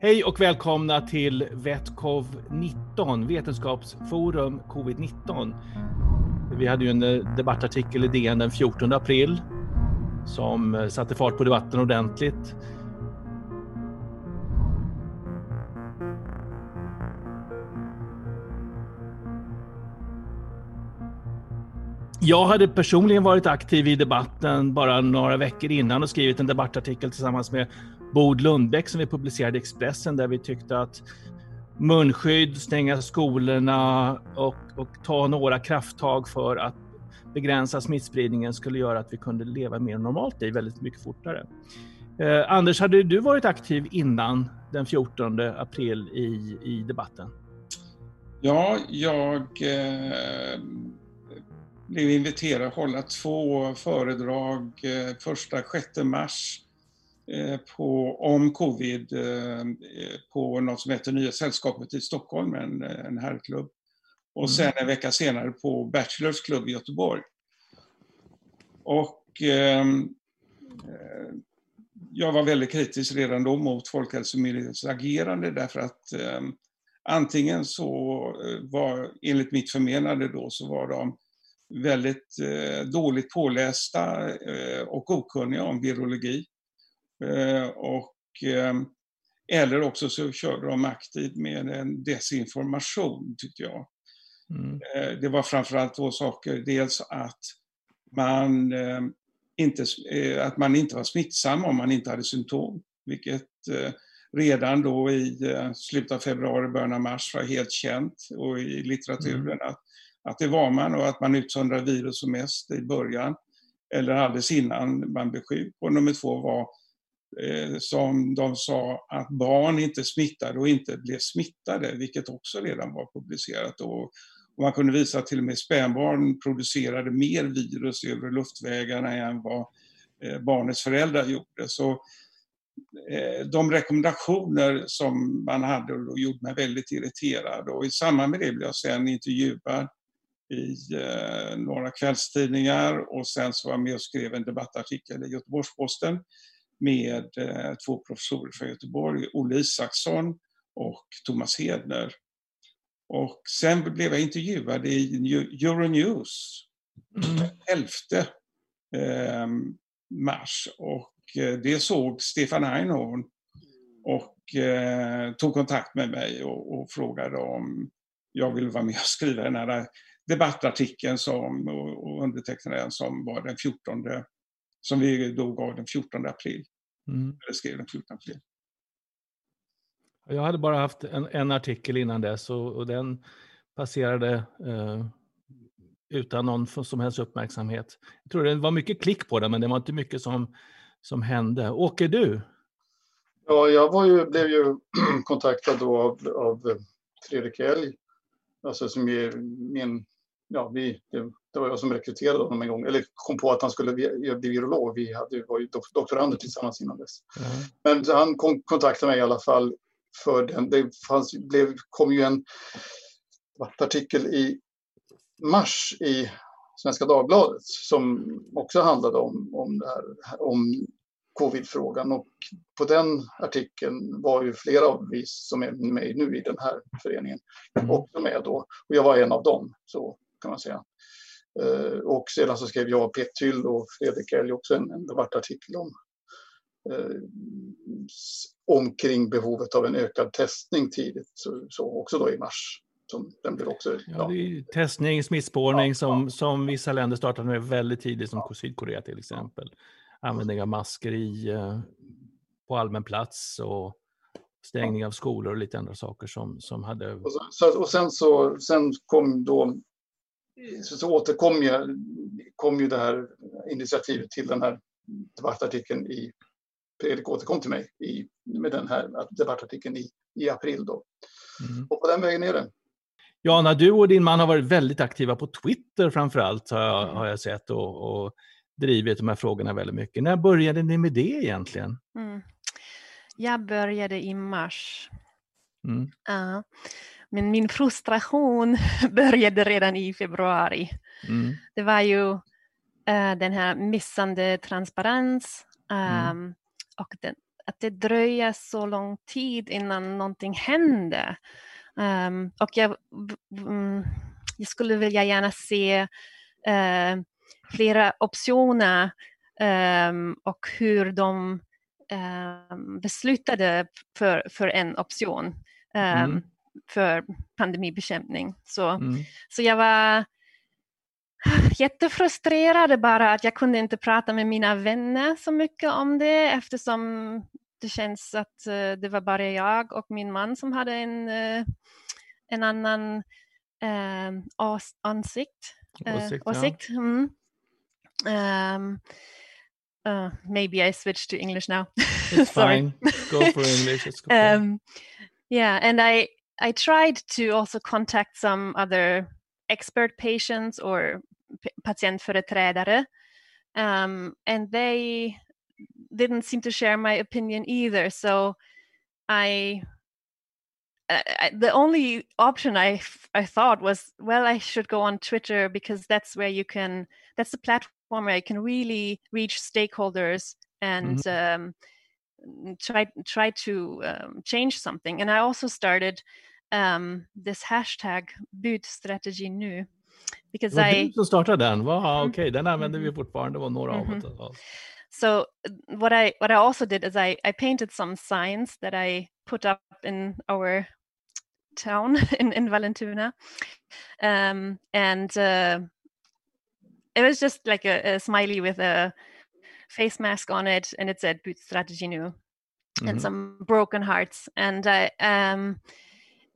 Hej och välkomna till VetCov 19, Vetenskapsforum Covid-19. Vi hade ju en eh, debattartikel i DN den 14 april som eh, satte fart på debatten ordentligt. Jag hade personligen varit aktiv i debatten bara några veckor innan och skrivit en debattartikel tillsammans med Bod Lundbäck som vi publicerade i Expressen där vi tyckte att munskydd, stänga skolorna och, och ta några krafttag för att begränsa smittspridningen skulle göra att vi kunde leva mer normalt i väldigt mycket fortare. Eh, Anders, hade du varit aktiv innan den 14 april i, i debatten? Ja, jag eh, blev inviterad att hålla två föredrag eh, första 6 mars på, om covid eh, på något som heter Nya Sällskapet i Stockholm, en, en herrklubb. Och mm. sen en vecka senare på Bachelors Club i Göteborg. Och ehm, eh, jag var väldigt kritisk redan då mot Folkhälsomyndighetens agerande därför att eh, antingen så eh, var, enligt mitt förmenande då, så var de väldigt eh, dåligt pålästa eh, och okunniga om virologi. Eh, och, eh, eller också så körde de aktivt med en desinformation, tyckte jag. Mm. Eh, det var framförallt två saker. Dels att man, inte, att man inte var smittsam om man inte hade symptom, vilket redan då i slutet av februari, början av mars var helt känt och i litteraturen mm. att, att det var man och att man utsöndrar virus som mest i början eller alldeles innan man blev sjuk. Och nummer två var Eh, som de sa att barn inte smittade och inte blev smittade, vilket också redan var publicerat. Och, man kunde visa att till och med spädbarn producerade mer virus över luftvägarna än vad eh, barnets föräldrar gjorde. Så eh, de rekommendationer som man hade gjorde mig väldigt irriterad och i samband med det blev jag sen intervjuad i några kvällstidningar och sen så var jag med och skrev en debattartikel i Göteborgs-Posten med eh, två professorer från Göteborg, Olle Isaksson och Thomas Hedner. Och sen blev jag intervjuad i Euronews mm. 11 eh, mars och eh, det såg Stefan Einhorn och eh, tog kontakt med mig och, och, frågade om jag ville vara med och skriva den här debattartikeln som, och, och underteckna den som var den 14 som vi då gav den 14 april. Mm. Eller skrev den 14 april. Jag hade bara haft en, en artikel innan dess och, och den passerade eh, utan någon som helst uppmärksamhet. Jag tror det var mycket klick på den, men det var inte mycket som, som hände. Åker du? Ja, jag var ju, blev ju kontaktad då av, av Fredrik Elg, alltså som är min ja, vi, det, var jag som rekryterade honom en gång, eller kom på att han skulle bli, virolog. Vi hade, var ju doktorander tillsammans innan dess. Mm. Men han kom, kontaktade mig i alla fall för den. Det fanns, blev, kom ju en artikel i mars i Svenska Dagbladet som också handlade om, om, här, om covid-frågan. Och på den artikeln var ju flera av vi som är med nu i den här föreningen mm. också med då. Och jag var en av dem. Så kan man säga. Eh, och sedan så skrev jag, Peter Tyll och Fredrik Elg också en, en debattartikel om eh, omkring behovet av en ökad testning tidigt, så, så också då i mars. Som den blev också, ja, ja. Testning, smittspårning ja, som, ja. som vissa länder startade med väldigt tidigt, som Sydkorea till exempel. Användning av masker i, eh, på allmän plats och stängning av skolor och lite andra saker som, som hade... Och, så, och sen, så, sen kom då så, så återkom ju, kom ju det här initiativet till den här debattartikeln i Fredrik återkom till mig i, med den här debattartikeln i, i april. Då. Mm. Och på den vägen är det. Ja, när du och din man har varit väldigt aktiva på Twitter framför allt har jag, har jag sett och, och drivit de här frågorna väldigt mycket. När började ni med det egentligen? Mm. Jag började i mars. Mm. Uh, men min frustration började redan i februari. Mm. Det var ju uh, den här missande transparens um, mm. och den, att det dröjer så lång tid innan någonting händer. Um, och jag, um, jag, skulle vilja gärna se uh, flera optioner um, och hur de beslutade för, för en option mm. För pandemibekämpning. Så, mm. så jag var jättefrustrerad bara att jag kunde inte prata med mina vänner så mycket om det eftersom det känns att uh, det var bara jag och min man som hade en, uh, en annan uh, ås ansikt, åsikt. åsikt. Ja. Mm. Um, maybe I switched to English now. It's fine. Go for English. It's um, yeah, and I I tried to also contact some other expert patients or patient patientföreträdare um, and they didn't seem to share my opinion either so I, I the only option I I thought was well I should go on Twitter because that's where you can that's the platform where you can really reach stakeholders and mm-hmm. um, try try to um, change something. And I also started um, this hashtag bytstrategi nu. Because det var I, du som startade den? Wow, mm, Okej, okay. den använder vi mm-hmm. fortfarande, var några mm-hmm. av oss. So what I what I also did is I I painted some signs that I put up in our town in in Vallentuna, um, and uh, it was just like a, a smiley with a face mask on it, and it said "Bytstrategi nu," mm-hmm. and some broken hearts. And I um,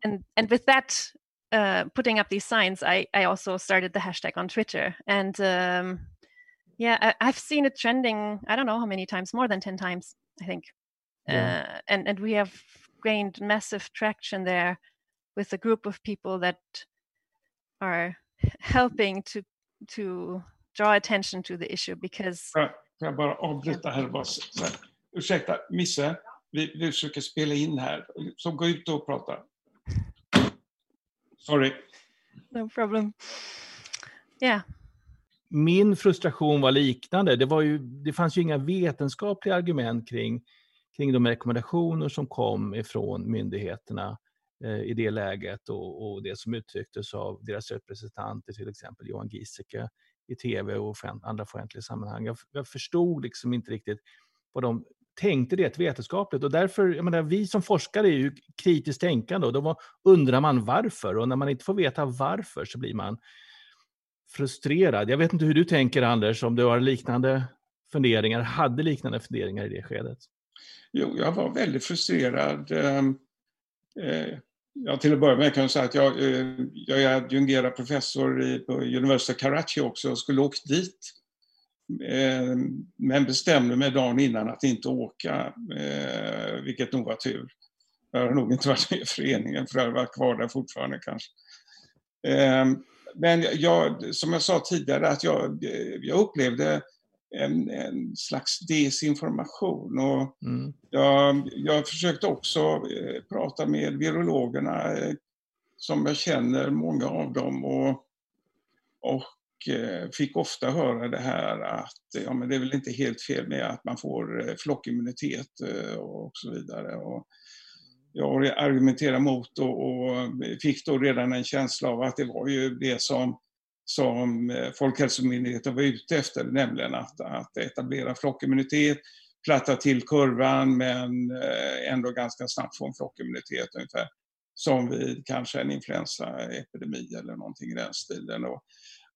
and and with that, uh, putting up these signs, I I also started the hashtag on Twitter, and um, yeah, I, have seen it trending. I don't know how many times, more than ten times, I think. Yeah. Uh, and and we have gained massive traction there with a group of people that are helping to to draw attention to the issue because Får jag bara avbryta här? Bara så här. Ursäkta, Misse, vi, vi försöker spela in här. Så gå ut och prata. Sorry. No problem. Yeah. Min frustration var liknande. Det, var ju, det fanns ju inga vetenskapliga argument kring, kring de rekommendationer som kom ifrån myndigheterna eh, i det läget och, och, det som uttrycktes av deras representanter, till exempel Johan Giesecke i tv och offent, andra offentliga sammanhang. Jag, jag förstod liksom inte riktigt vad de tänkte det vetenskapligt och därför, jag menar, vi som forskare är ju kritiskt tänkande och då undrar man varför och när man inte får veta varför så blir man frustrerad. Jag vet inte hur du tänker Anders, om du har liknande funderingar, hade liknande funderingar i det skedet? Jo, jag var väldigt frustrerad. Ehm, eh, ja, till att börja med kan jag säga att jag, eh, jag är adjungerad professor på University of Karachi också och skulle åkt dit. Eh, men bestämde mig dagen innan att inte åka, eh, vilket nog var tur. Jag har nog inte varit med i föreningen för jag hade varit kvar där fortfarande kanske. Men jag, som jag sa tidigare, att jag, jag upplevde en, en slags desinformation. Och mm. jag, jag försökte också eh, prata med virologerna eh, som jag känner, många av dem. Och, och eh, Eh, fick ofta höra det här att ja, men det är väl inte helt fel med att man får eh, flockimmunitet eh, och så vidare. Och jag argumenterade mot och, och fick då redan en känsla av att det var ju det som som Folkhälsomyndigheten var ute efter, nämligen att, att etablera flockimmunitet, platta till kurvan men ändå ganska snabbt få en flockimmunitet ungefär som vid kanske en influensaepidemi eller någonting i den stilen. Och,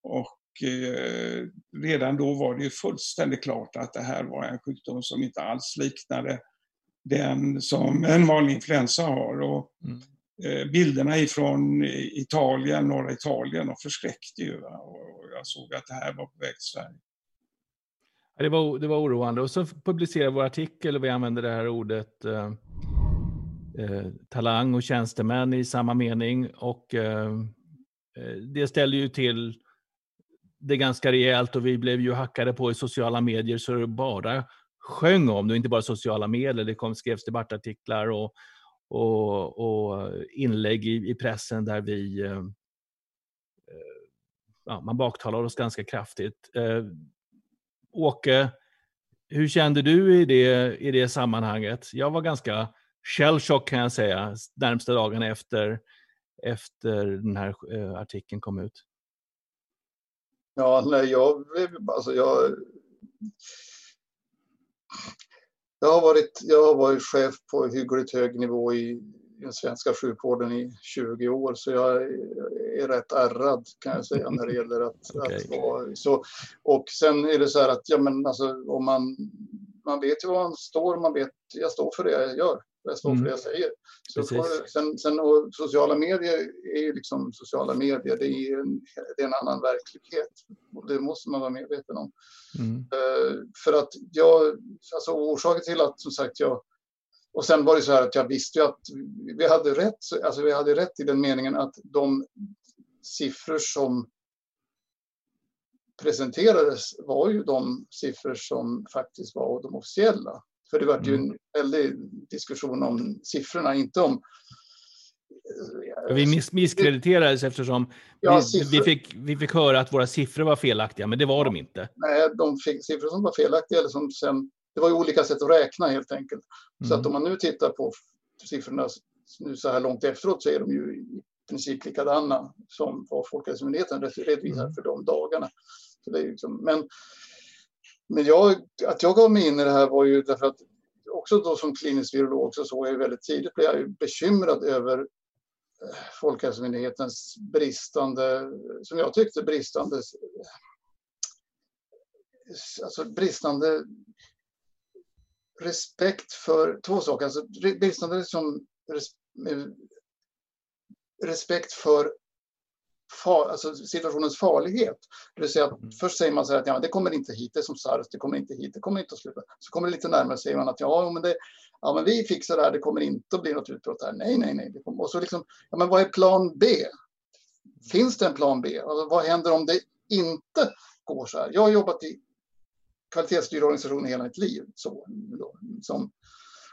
och eh, redan då var det ju fullständigt klart att det här var en sjukdom som inte alls liknade den som en vanlig influensa har. Och, mm. Eh, bilderna ifrån Italien, norra Italien och förskräckte ju. Och jag såg att det här var på väg till Sverige. Det var, det var oroande. Och så publicerade vår artikel och vi använde det här ordet eh, eh, talang och tjänstemän i samma mening. Och eh, eh, det ställde ju till det ganska rejält och vi blev ju hackade på i sociala medier så det bara sjöng om det, inte bara sociala medier. Det kom, skrevs debattartiklar och och, och inlägg i, i, pressen där vi eh, ja, man baktalar oss ganska kraftigt. Eh, Åke hur kände du i det, i det sammanhanget? Jag var ganska shellshock kan jag säga, närmsta dagarna efter, efter den här eh, artikeln kom ut. Ja, nej, jag, alltså jag, jag, har varit, jag har varit chef på hyggligt hög nivå i den svenska sjukvården i 20 år så jag är rätt ärrad kan jag säga när det gäller att, okay. att vara så. Och sen är det så här att ja, men alltså, om man, man vet ju var man står, man vet, jag står för det jag gör. Jag står för det jag säger. Så får, sen, sen, och sociala medier är ju liksom sociala medier. Det är, en, det är en annan verklighet. Och det måste man vara medveten om. Mm. Uh, för att jag, alltså orsaken till att som sagt jag och sen var det så här att jag visste ju att vi hade rätt, alltså vi hade rätt i den meningen att de siffror som presenterades var ju de siffror som faktiskt var de officiella. För det var ju mm. en väldig diskussion om siffrorna, inte om... Vi miss misskrediterades eftersom ja, vi, vi, fick, vi fick höra att våra siffror var felaktiga, men det var de inte. Nej, de fick siffror som var felaktiga eller som sen... Det var ju olika sätt att räkna helt enkelt. Mm. Så att om man nu tittar på siffrorna nu så här långt efteråt så är de ju i princip likadana som vad Folkhälsomyndigheten redovisar mm. för de dagarna. Så det är liksom, men men jag, att jag gav mig in i det här var ju därför att också då som klinisk virolog så såg jag väldigt tidigt blev jag bekymrad över eh, Folkhälsomyndighetens bristande, som jag tyckte bristande, eh, alltså bristande respekt för två saker. Alltså bristande liksom, eh, respekt för far, alltså situationens farlighet. Det vill säga mm. först säger man så här att ja, det kommer inte hit, det är som sars, det kommer inte hit, det kommer inte att sluta. Så kommer det lite närmare säger man att ja, men, det, ja, men vi fixar det här, det kommer inte att bli något utbrott här. Nej, nej, nej. Och så liksom, ja, men vad är plan B? Finns det en plan B? Alltså, vad händer om det inte går så här? Jag har jobbat i kvalitetsstyrd organisation i hela mitt liv. Så, som,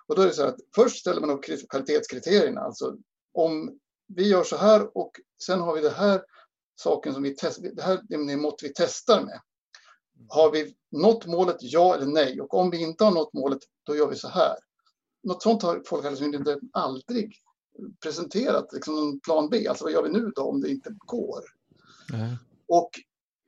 och då är det så här att först ställer man upp kvalitetskriterierna, alltså om vi gör så här och sen har vi det här saken som vi testar, det här är mått vi testar med. Har vi nått målet, ja eller nej? Och om vi inte har nått målet, då gör vi så här. Något sånt har Folkhälsomyndigheten aldrig presenterat, liksom en plan B. Alltså vad gör vi nu då om det inte går? Mm. Och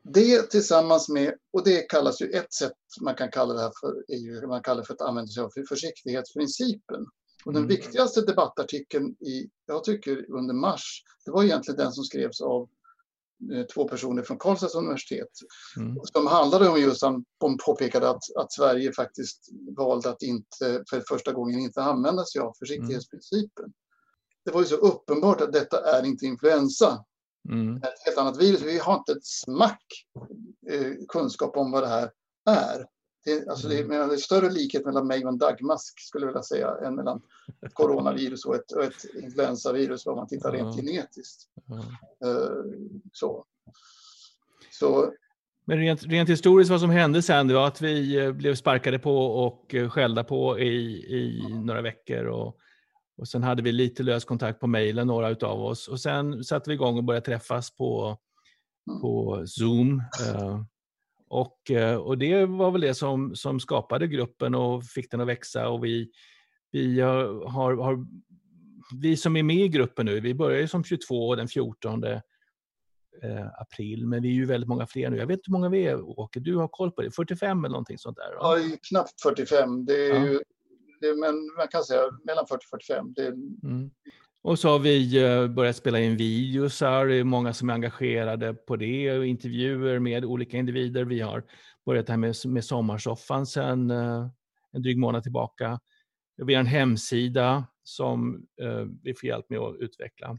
det tillsammans med, och det kallas ju ett sätt man kan kalla det här för, är ju, man kallar för att använda sig av försiktighetsprincipen. Och den mm. viktigaste debattartikeln i, jag tycker under mars, det var egentligen den som skrevs av eh, två personer från Karlstads universitet. Mm. Som handlade om just, de påpekade att, att Sverige faktiskt valde att inte för första gången inte använda sig av försiktighetsprincipen. Mm. Det var ju så uppenbart att detta är inte influensa. Mm. Ett helt annat virus. Vi har inte ett smack eh, kunskap om vad det här är. Det, alltså det, mm. det är större likhet mellan mig och en dagmask skulle jag vilja säga än mellan ett coronavirus och ett, och ett influensavirus om man tittar rent genetiskt. Uh, så. Så, men rent, rent historiskt vad som hände sen det var att vi eh, blev sparkade på och eh, skällda på i, i några veckor. Och, och sen hade vi lite lös kontakt på mejlen, några utav oss. Och sen satte vi igång och började träffas på, mm. på Zoom. Uh, och, eh, och det var väl det som, som skapade gruppen och fick den att växa. Och vi, vi, har, har, vi som är med i gruppen nu, vi började som 22 den 14 eh, april, men vi är ju väldigt många fler nu. Jag vet inte hur många vi är, Åke, du har koll på det? 45 eller någonting sånt där? Ja, knappt 45. Det är ja. ju, det, men man kan säga mellan 40 och 45. Det... Mm. Och så har vi eh, börjat spela in videosar, det är många som är engagerade på det, och intervjuer med olika individer. Vi har börjat här med, med sommarsoffan sedan eh, en dryg månad tillbaka. Vi har en hemsida som eh, vi får hjälp med att utveckla.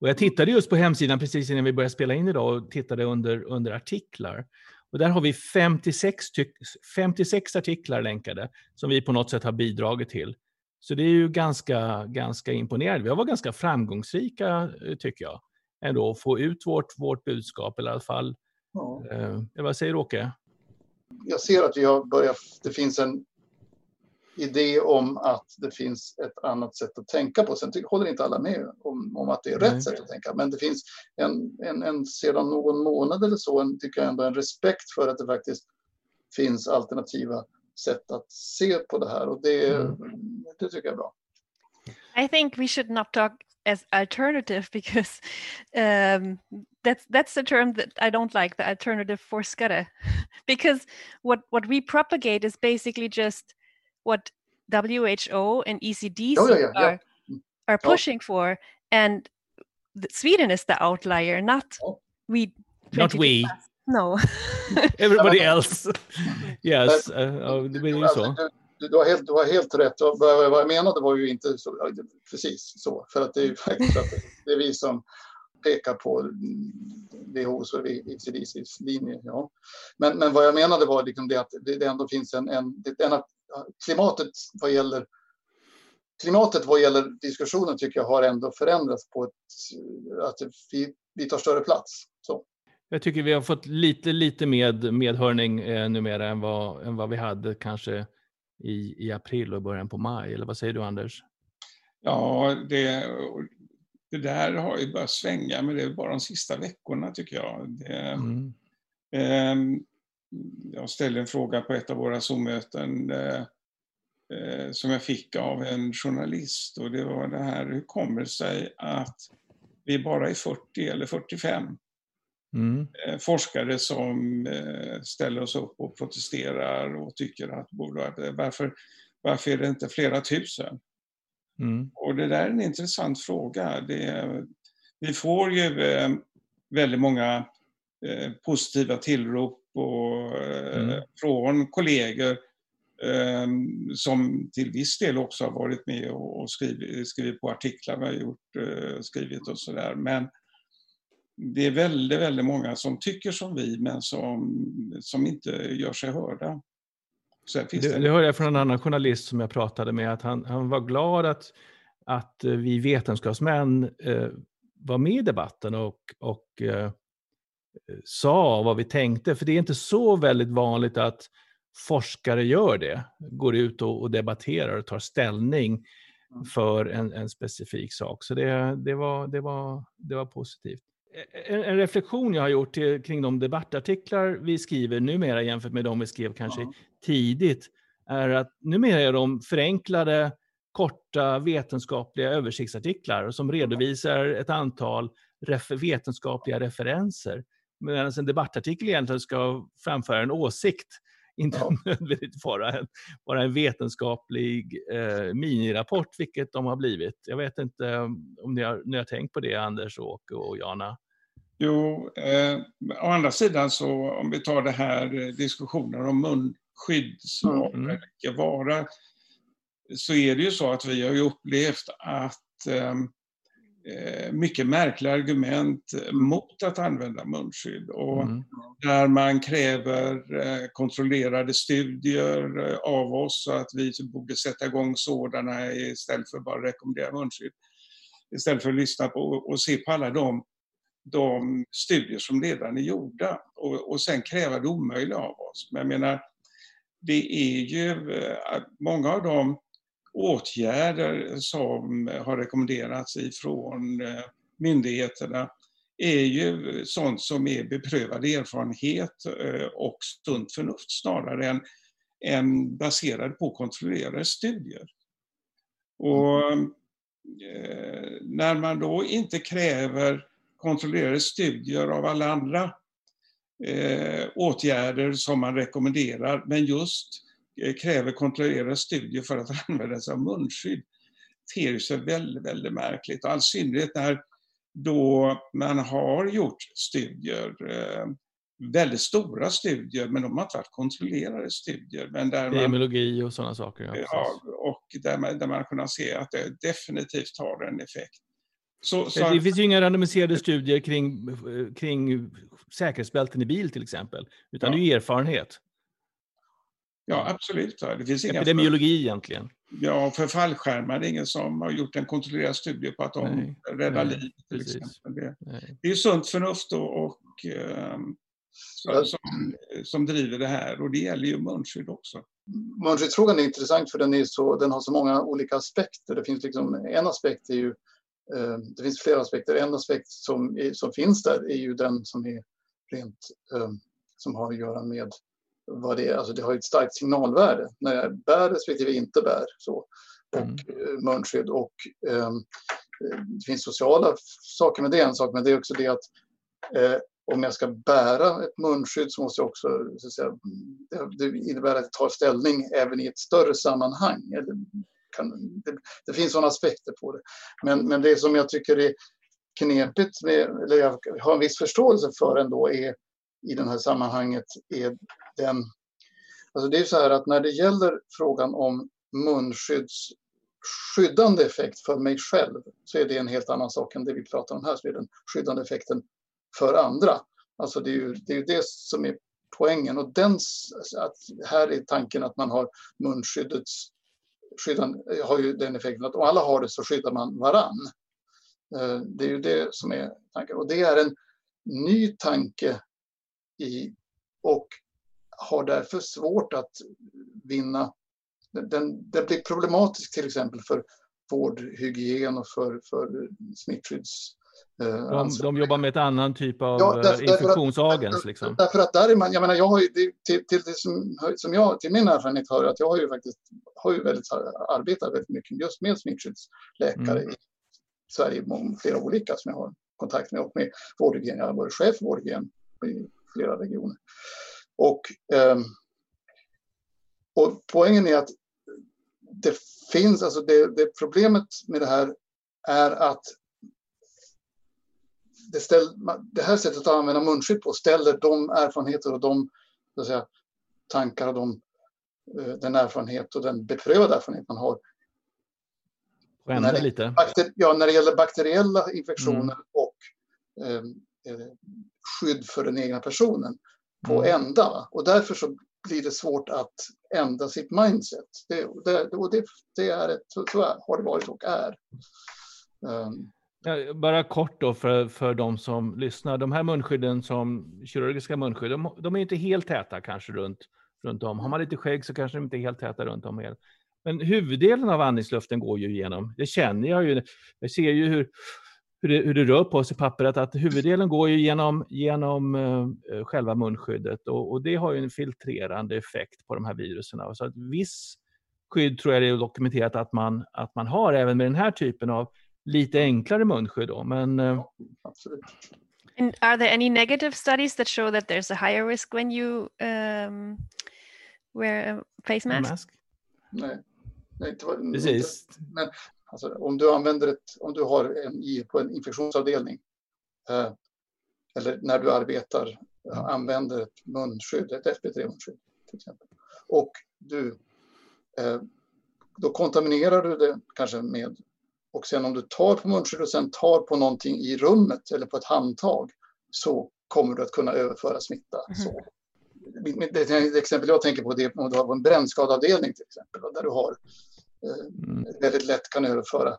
Och jag tittade just på hemsidan precis innan vi började spela in idag och tittade under, under artiklar. Och där har vi 56, 56 artiklar länkade som vi på något sätt har bidragit till. Så det är ju ganska, ganska imponerande. Vi har varit ganska framgångsrika, eh, tycker jag, ändå, att få ut vårt, vårt budskap, eller i alla fall. Ja. Eh, vad säger Åke? Jag ser att vi har börjat, det finns en idé om att det finns ett annat sätt att tänka på. Sen håller inte alla med om, om att det är rätt Nej. sätt att tänka. Men det finns en, en, en, sedan någon månad eller så, en, tycker jag ändå en respekt för att det faktiskt finns alternativa sätt att se på det här och det, mm. det tycker jag är bra. I think we should not talk as alternative because um, that's that's the term that I don't like the alternative for forskare because what what we propagate is basically just what WHO and ECDC oh, yeah, yeah, are yeah. are oh. pushing oh. for and Sweden is the outlier not oh. we not we no everybody else yes uh, uh, det blir ju så du, du, har helt, du har helt rätt. Vad, vad jag menade var ju inte så, precis så. För att det är ju faktiskt att det är vi som pekar på WHOs och ICDCs linje. Ja. Men, men vad jag menade var liksom det att det, ändå finns en, en, det, en klimatet vad gäller klimatet vad gäller diskussionen tycker jag har ändå förändrats på ett, att vi, vi tar större plats. Så. Jag tycker vi har fått lite, lite med medhörning eh, numera än vad, än vad vi hade kanske i, i april och början på maj. Eller vad säger du Anders? Ja, det, det där har ju börjat svänga, men det är bara de sista veckorna tycker jag. Det, mm. eh, jag ställde en fråga på ett av våra Zoom-möten eh, eh, som jag fick av en journalist och det var det här, hur kommer det sig att vi bara är 40 eller 45 Mm. Eh, forskare som eh, ställer oss upp och protesterar och tycker att varför, varför är det inte flera tusen? Mm. Och det där är en intressant fråga. Det, vi får ju eh, väldigt många positiva tillrop och, mm. från kollegor som till viss del också har varit med och skrivit, skrivit på artiklar vi har gjort, skrivit och sådär. Men det är väldigt, väldigt många som tycker som vi men som, som inte gör sig hörda. det, det... det hörde jag från en annan journalist som jag pratade med, att han, han var glad att, att vi vetenskapsmän eh, var med i debatten och, och eh, sa vad vi tänkte. För det är inte så väldigt vanligt att forskare gör det, går ut och, och debatterar och tar ställning mm. för en, en specifik sak. Så det, det, var, det, var, det var positivt en, en, reflektion jag har gjort till, kring de debattartiklar vi skriver numera jämfört med de vi skrev kanske ja. tidigt, är att numera är de förenklade, korta vetenskapliga översiktsartiklar som redovisar ett antal ref vetenskapliga referenser. Medan en debattartikel egentligen ska framföra en åsikt, inte ja. nödvändigtvis vara en, vara en vetenskaplig eh, minirapport, vilket de har blivit. Jag vet inte om ni har, ni har tänkt på det, Anders, och, och Jana? Jo, eh, å andra sidan så om vi tar det här eh, diskussionen om munskydd som mm. verkar vara, så är det ju så att vi har ju upplevt att ehm, eh, mycket märkliga argument mot att använda munskydd. Och mm. Där man kräver eh, kontrollerade studier eh, av oss så att vi borde sätta igång sådana istället för att bara rekommendera munskydd. Istället för att lyssna på och se på alla de de studier som redan är gjorda och, och sen kräva det omöjliga av oss. Men jag menar, det är ju eh, många av de åtgärder som har rekommenderats ifrån eh, myndigheterna är ju sånt som är beprövad erfarenhet eh, och sunt förnuft snarare än, än baserad på kontrollerade studier. Och när man då inte kräver kontrollerade studier av alla andra eh, åtgärder som man rekommenderar, men just eh, kräver kontrollerade studier för att använda sig av munskydd, ter sig väldigt, väldigt märkligt. Och all synnerhet när då man har gjort studier, eh, väldigt stora studier, men de har inte varit kontrollerade studier. Men där Epidemiologi och sådana saker. Ja, ja och där man, där man kunnat se att det definitivt har en effekt. Så, så... Det finns ju inga randomiserade studier kring, kring säkerhetsbälten i bil till exempel, utan ja. det är ju erfarenhet. Ja, absolut. Det finns Epidemiologi för... egentligen. Ja, för fallskärmar, det är ingen som har gjort en kontrollerad studie på att de nej, räddar liv. Till exempel. Det, det, är sunt förnuft och, och um, som, som driver det här och det gäller ju munskydd också. Munskyddsfrågan är intressant för den, är så, den har så många olika aspekter. Det finns liksom, en aspekt är ju Eh, det finns flera aspekter. En aspekt som, som finns där är ju den som är rent eh, som har att göra med vad det är. Alltså det har ett starkt signalvärde när jag bär respektive inte bär. Så. Och mm. munskydd. Och, det finns sociala saker med det, en sak, men det är också det att eh, om jag ska bära ett munskydd så måste jag också, så att säga, det innebär att jag tar ställning även i ett större sammanhang. Eller kan, det, det finns sådana aspekter på det. Men, men det som jag tycker är knepigt, med, eller jag har en viss förståelse för ändå, är i det här sammanhanget är den... Alltså det är så här att när det gäller frågan om munskydds skyddande effekt för mig själv så är det en helt annan sak än det vi pratar om här, så är den skyddande effekten för andra. Alltså det är ju det, är ju det som är poängen och den, att här är tanken att man har munskyddets skyddande, har ju den effekten att om alla har det så skyddar man varann. Eh, det är ju det som är tanken och det är en ny tanke i och har därför svårt att vinna den, den blir problematisk till exempel för vårdhygien och för, för smittskydds... Eh, de, de, jobbar med ett annan typ av ja, därför, infektionsagens? Därför, liksom. därför att där är man, jag menar, jag har ju, till, till, det som, som jag, till min erfarenhet hör att jag har ju faktiskt har ju väldigt, arbetat väldigt mycket just med smittskyddsläkare mm. i Sverige, flera olika som jag har kontakt med och med vårdhygien. Jag har varit chef för vårdhygien i flera regioner. Och, eh, och poängen är att det finns, alltså det, det, problemet med det här är att det, ställ, det här sättet att använda munskydd på ställer de erfarenheter och de så säga, tankar och de, eh, den erfarenhet och den beprövade erfarenhet man har. När det, lite. Bakter, ja, när det gäller bakteriella infektioner mm. och eh, eh, skydd för den egna personen på mm. ända. Och därför så blir det svårt att ändra sitt mindset. Det, det, och det, det är ett, så har det varit och är. Um. Bara kort då för, för de som lyssnar. De här munskydden som kirurgiska munskydd, de, de är inte helt täta kanske runt, runt om. Har man lite skägg så kanske de inte är helt täta runt om. Helt. Men huvuddelen av andningsluften går ju igenom. Det känner jag ju. Jag ser ju hur hur det, hur det rör på sig i pappret, att huvuddelen går ju genom, genom uh, själva munskyddet och, och, det har ju en filtrerande effekt på de här virusen. Så att viss skydd tror jag det är dokumenterat att man, att man har även med den här typen av lite enklare munskydd. Då. Men, uh, Absolut. And are there any negative studies that show that there's a higher risk when you um, wear a face mask? mask? Nej. Nej, Precis. Men Alltså om du använder ett, om du har en i på en infektionsavdelning eh, eller när du arbetar eh, använder ett munskydd, ett FP3-munskydd till exempel. Och du, eh, då kontaminerar du det kanske med, och sen om du tar på munskydd och sen tar på någonting i rummet eller på ett handtag så kommer du att kunna överföra smitta. Mm. Så. Det, exempel jag tänker på det är om du har en brännskadeavdelning till exempel, där du har mm. väldigt lätt kan överföra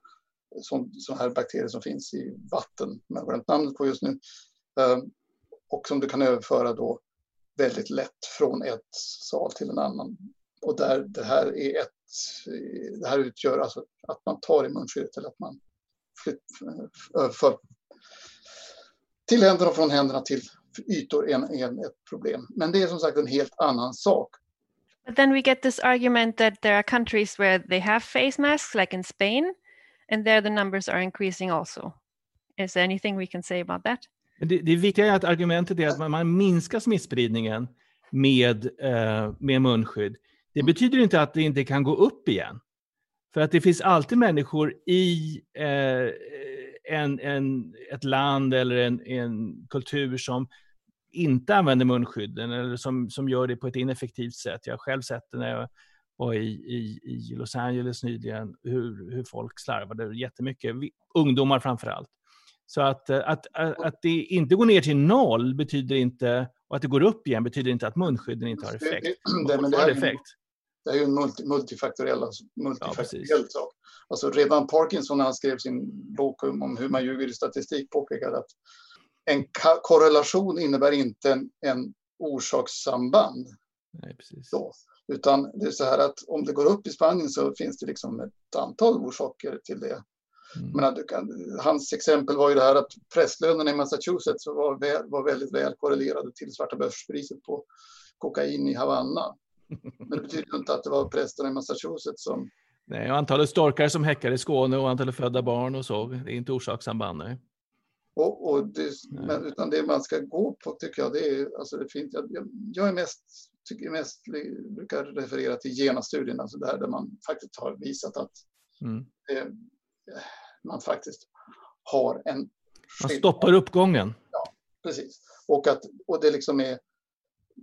sådana här bakterier som finns i vatten, jag har glömt namnet på just nu, ehm, och som du kan överföra då väldigt lätt från ett sal till en annan. Och där det här är ett, det här utgör alltså att man tar i munskyddet eller att man överför till händerna och från händerna till ytor en, en, ett problem. Men det är som sagt en helt annan sak. But then we get this argument that there are countries where they have face masks, like in Spain, and there the numbers are increasing also. Is there anything we can say about that? Det, det viktiga är att argumentet är att man, man minskar smittspridningen med, eh, med munskydd. Det betyder inte att det inte kan gå upp igen. För att det finns alltid människor i eh, en, en, ett land eller en, en kultur som inte använder munskydden eller som, som gör det på ett ineffektivt sätt. Jag har själv sett det när jag var i, i, i Los Angeles nyligen, hur, hur folk slarvade jättemycket, ungdomar framför allt. Så att, att, att, att det inte går ner till noll betyder inte, och att det går upp igen betyder inte att munskydden inte har effekt. Det, det, det, är, effekt. Det är ju en multi, multifaktoriell, alltså, multifaktoriell ja, sak. Alltså redan Parkinson när han skrev sin bok om hur man ljuger i statistik påpekade att en korrelation innebär inte en, en orsakssamband. Nej, precis. Så. Utan det är så här att om det går upp i Spanien så finns det liksom ett antal orsaker till det. Mm. Men kan, hans exempel var ju det här att prästlönerna i Massachusetts var, väl, var väldigt väl korrelerade till svarta börspriset på kokain i Havanna. Men det betyder inte att det var prästen i Massachusetts som... Nej, och antalet storkar som häckar i Skåne och antalet födda barn och så, det är inte orsakssamband. Nej. Och, och det, men, utan det man ska gå på tycker jag, det är, alltså det finns, jag, jag är mest, tycker mest, brukar referera till GENA-studien, alltså där, där man faktiskt har visat att mm. eh, man faktiskt har en... Man stoppar uppgången. Ja, precis. Och, att, och det liksom är,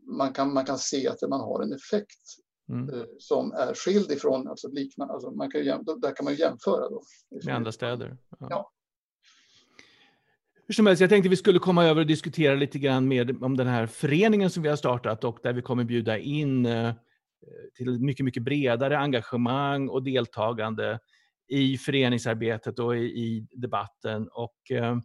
man kan, man kan se att man har en effekt mm. eh, som är skild ifrån, alltså liknande, alltså man kan, där kan man jämföra då. Med andra städer. Ja. ja. Hur som helst, jag tänkte vi skulle komma över och diskutera lite grann med, om den här föreningen som vi har startat och där vi kommer bjuda in eh, till mycket, mycket bredare engagemang och deltagande i föreningsarbetet och i, i debatten. Och, eh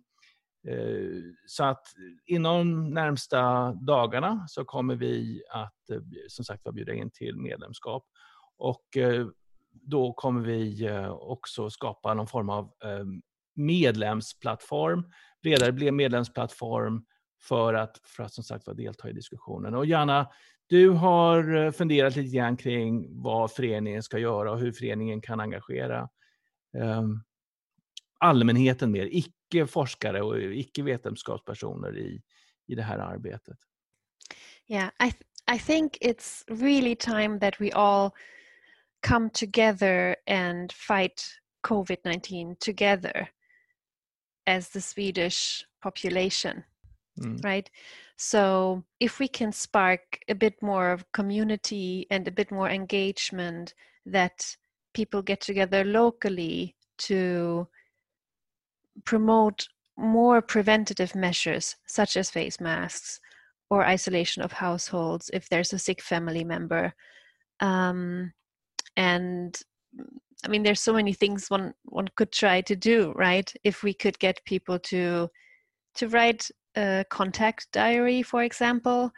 Eh, så att inom närmsta dagarna så kommer vi att eh, som sagt bjuda in till medlemskap. Och eh, då kommer vi också skapa någon form av ehm, medlemsplattform bredare medlemsplattform för att, för att som sagt delta i diskussionen. Och Janna, du har funderat lite grann kring vad föreningen ska göra och hur föreningen kan engagera ehm, allmänheten mer, icke-forskare och icke-vetenskapspersoner i, i det här arbetet. Yeah, I, th I think it's really time that we all come together and fight COVID-19 together. as the Swedish population, mm. right? So if we can spark a bit more of community and a bit more engagement that people get together locally to promote more preventative measures such as face masks or isolation of households if there's a sick family member um, and I mean, there's so many things one one could try to do, right? If we could get people to to write a contact diary, for example,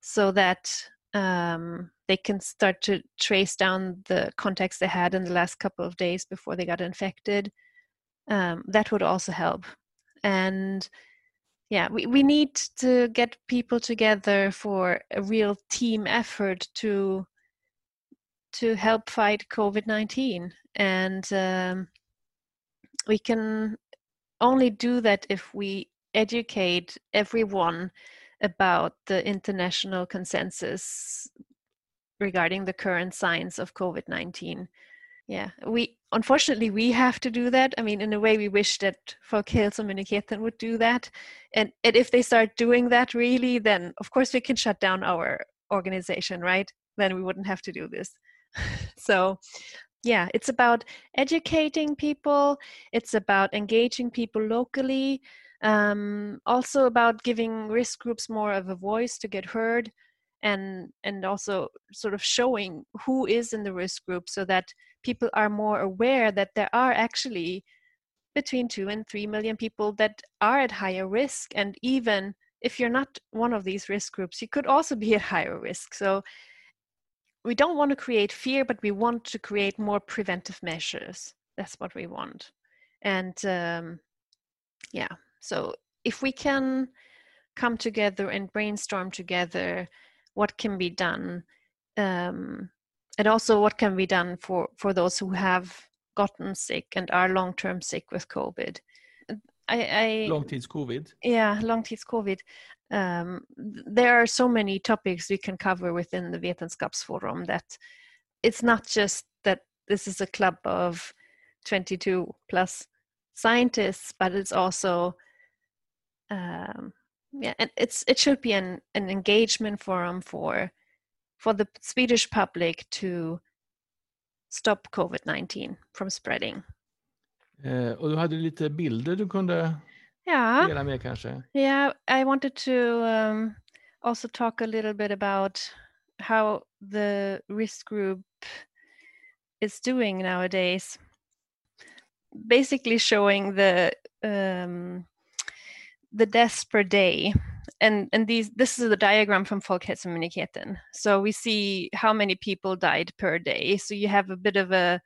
so that um, they can start to trace down the contacts they had in the last couple of days before they got infected. Um, that would also help. And yeah, we, we need to get people together for a real team effort to to help fight COVID 19. And um, we can only do that if we educate everyone about the international consensus regarding the current science of COVID 19. Yeah, we unfortunately we have to do that. I mean, in a way, we wish that Folkhälsomyndigheten would do that, and, and if they start doing that, really, then of course we can shut down our organization, right? Then we wouldn't have to do this. so yeah it's about educating people it's about engaging people locally um, also about giving risk groups more of a voice to get heard and and also sort of showing who is in the risk group so that people are more aware that there are actually between 2 and 3 million people that are at higher risk and even if you're not one of these risk groups you could also be at higher risk so we don't want to create fear, but we want to create more preventive measures. That's what we want. And um, yeah, so if we can come together and brainstorm together what can be done, um, and also what can be done for, for those who have gotten sick and are long term sick with COVID. I, I longtids-covid. Yeah, longtids-covid um, there are so many topics we can cover within the Vetenskapsforum that it's not just that this is a club of 22 plus scientists, but it's also um, yeah, and it's it should be an, an engagement forum for for the Swedish public to stop COVID-19 from spreading. Eh, och du hade lite bilder du kunde Yeah. Dela med kanske? Yeah, I wanted to um, also talk a little bit about how the risk group is doing nowadays. Basically, showing the um, the deaths per day, and and these this is the diagram from Folkhälsomyndigheten. So we see how many people died per day. So you have a bit of a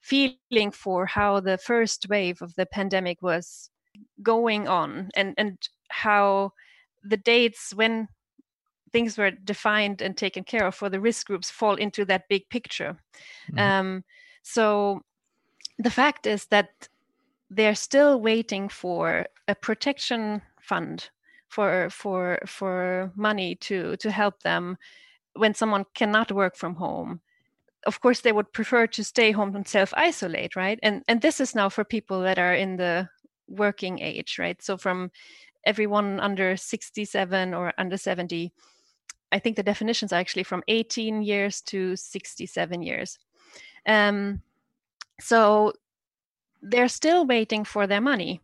feeling for how the first wave of the pandemic was going on and and how the dates when things were defined and taken care of for the risk groups fall into that big picture. Mhm. Um, so the fact is that they're still waiting for a protection fund for for for money to to help them when someone cannot work from home. Of course they would prefer to stay home and self isolate right? And and this is now for people that are in the working age right? So from everyone under 67 or under 70 i think the definitions are actually from 18 years to 67 years. Um, so they're still waiting for their money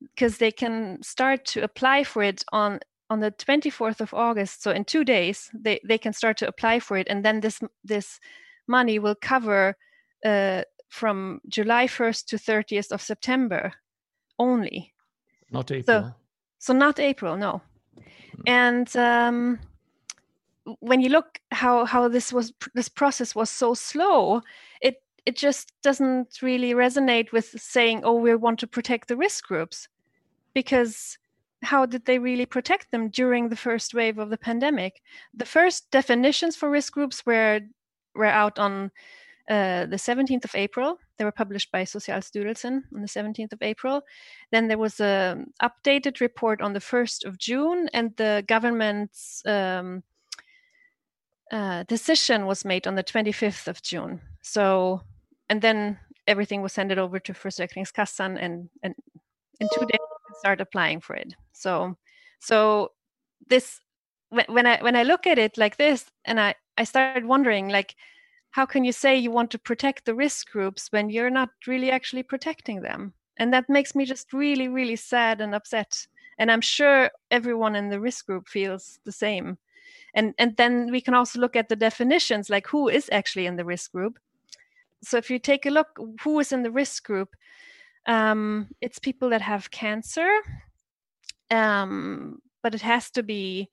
because they can start to apply for it on on the 24th of august so in two days they, they can start to apply for it and then this this money will cover uh, from july 1st to 30th of september only. Not April. so not april no. And um, when you look how how this was this process was so slow it it just doesn't really resonate with saying oh we want to protect the risk groups because how did they really protect them during the first wave of the pandemic the first definitions for risk groups were were out on uh, the 17th of April. They were published by Socialstyrelsen on the 17th of April. Then there was a updated report on the 1st of June, and the government's um, uh, decision was made on the 25th of June. So, and then everything was handed over to Försäkringskassan, and and in two days start applying for it. So, so this when, when I when I look at it like this, and I I started wondering like how can you say you want to protect the risk groups when you're not really actually protecting them? And that makes me just really really sad and upset. And i'm sure everyone in the risk group feels the same. And and then we can also look at the definitions like who is actually in the risk group so if you take a look who is in the risk group um, it's people that have cancer um, but it has to be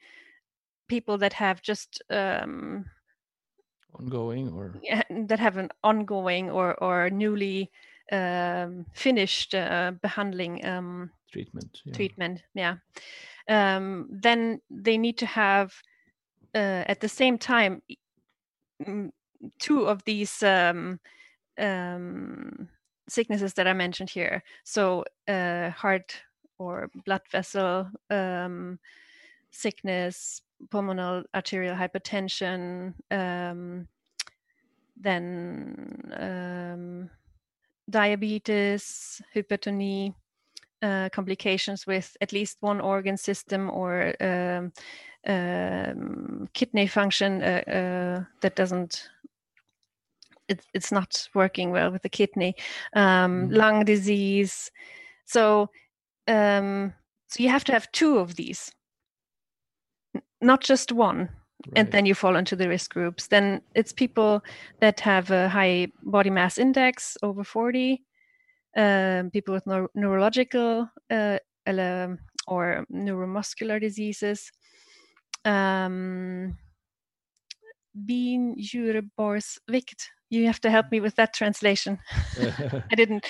people that have just um, Ongoing or yeah, that have an ongoing or or newly um, finished uh, behandling um, treatment. yeah. treatment. Yeah, um, then they need to have uh, at the same time two of these um, um, sicknesses that I mentioned here. So uh, heart or blood vessel um, sickness, pulmonal arterial hypertension, um, then um, diabetes, hypertony, uh, complications with at least one organ system or um, um, kidney function uh, uh, that doesn't. It, it's not working well with the kidney, um, Mhm. lung disease. So, um, so you have to have two of these, not just one and then you fall into the risk groups. Then it's people that have a high body mass index over 40, um, people with neur- neurological uh, or neuromuscular diseases. Um, Binjureborgsvikt. You have to help me with that translation. I didn't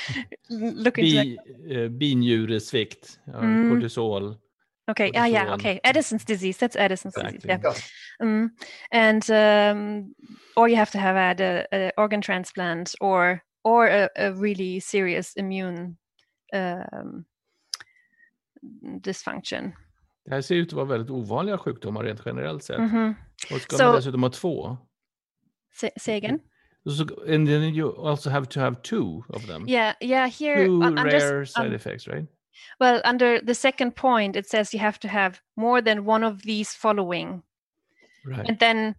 look into that. Bi, eh, binjuresvikt, ja, Mm. kortisol. Okay, ah, yeah, okay. Edison's disease. That's disease. Exactly. Yeah. Ja. Mm. And um, or you have to have had a, a organ transplant or or a, a really serious immune um, dysfunction. Det här ser ut att vara väldigt ovanliga sjukdomar rent generellt sett. Mhm. Och ska So- man dessutom ha två. Say, say again. So, and then you also have to have two of them. Yeah, yeah. Here, Two under, rare side un- effects, right? well, under the second point, it says you have to have more than one of these following, Right. and then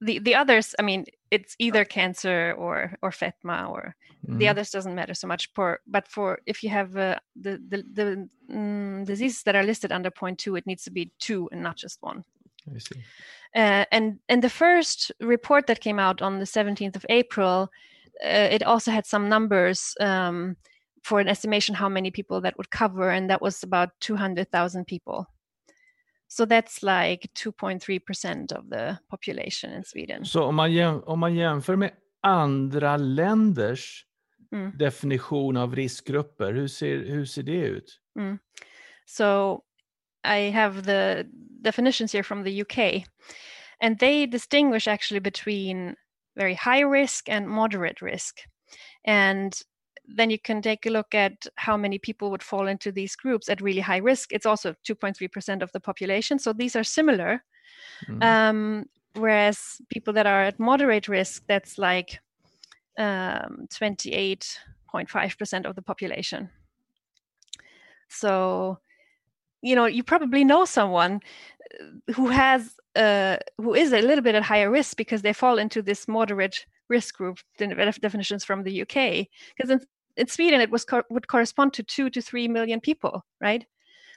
the the others. I mean, it's either cancer or or fetma or the Mhm. others doesn't matter so much for but for if you have uh, the the, the mm, diseases that are listed under point two it needs to be two and not just one I see. uh, and and the first report that came out on the 17th of april uh, it also had some numbers um, for an estimation how many people that would cover and that was about 200000 people so that's like 2.3% of the population in sweden Så om man, jäm, om man jämför med andra länders Mm. definition av riskgrupper, hur ser, hur ser det ut? So I have the definitions here from the UK, and they distinguish actually between very high risk and moderate risk. And then you can take a look at how many people would fall into these groups at really high risk. It's also 2.3% of the population. So these are similar. Mm. Um, whereas people that are at moderate risk, that's like um, 28.5% of the population. So, you know, you probably know someone uh, who has uh, who is a little bit at higher risk because they fall into this moderate risk group definitions from the UK. Because in, in, Sweden, it was co- would correspond to two to three million people, right?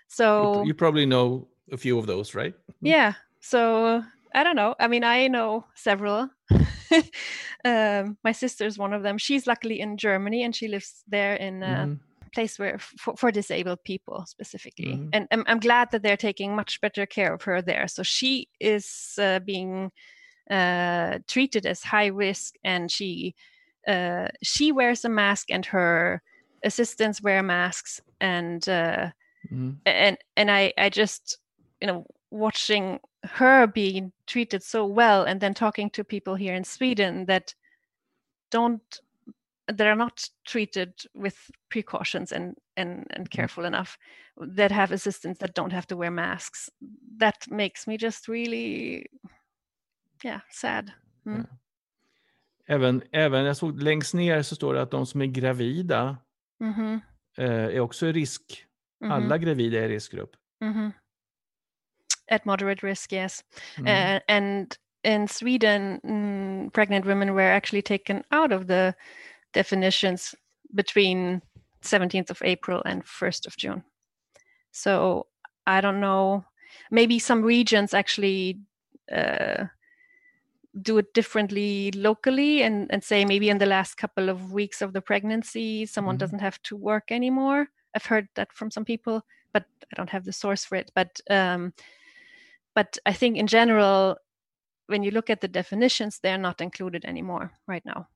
So you, probably know a few of those, right? Hmm. Yeah. So I don't know. I mean, I know several. um, my sister's one of them. She's luckily in Germany and she lives there in a mm. Place where for, for disabled people specifically. Mm. And I'm, I'm, glad that they're taking much better care of her there. So she is uh, being uh, treated as high risk, and she uh, she wears a mask, and her assistants wear masks, and uh, mm. and and I I just you know watching her being treated so well and then talking to people here in Sweden that don't that are not treated with precautions and and and mm-hmm. careful enough that have assistants that don't have to wear masks that makes me just really yeah sad mm. ja. även även jag såg längst ner så står det att de som är gravida mm -hmm. är också i risk -hmm. alla gravida är i riskgrupp -hmm at moderate risk, yes. Uh, and in Sweden, mm, pregnant women were actually taken out of the definitions between 17th of April and 1st of June. So I don't know. Maybe some regions actually uh, do it differently locally and, and say maybe in the last couple of weeks of the pregnancy, someone mm. doesn't have to work anymore. I've heard that from some people, but I don't have the source for it. But um, but I think in general, when you look at the definitions, they're not included anymore right now.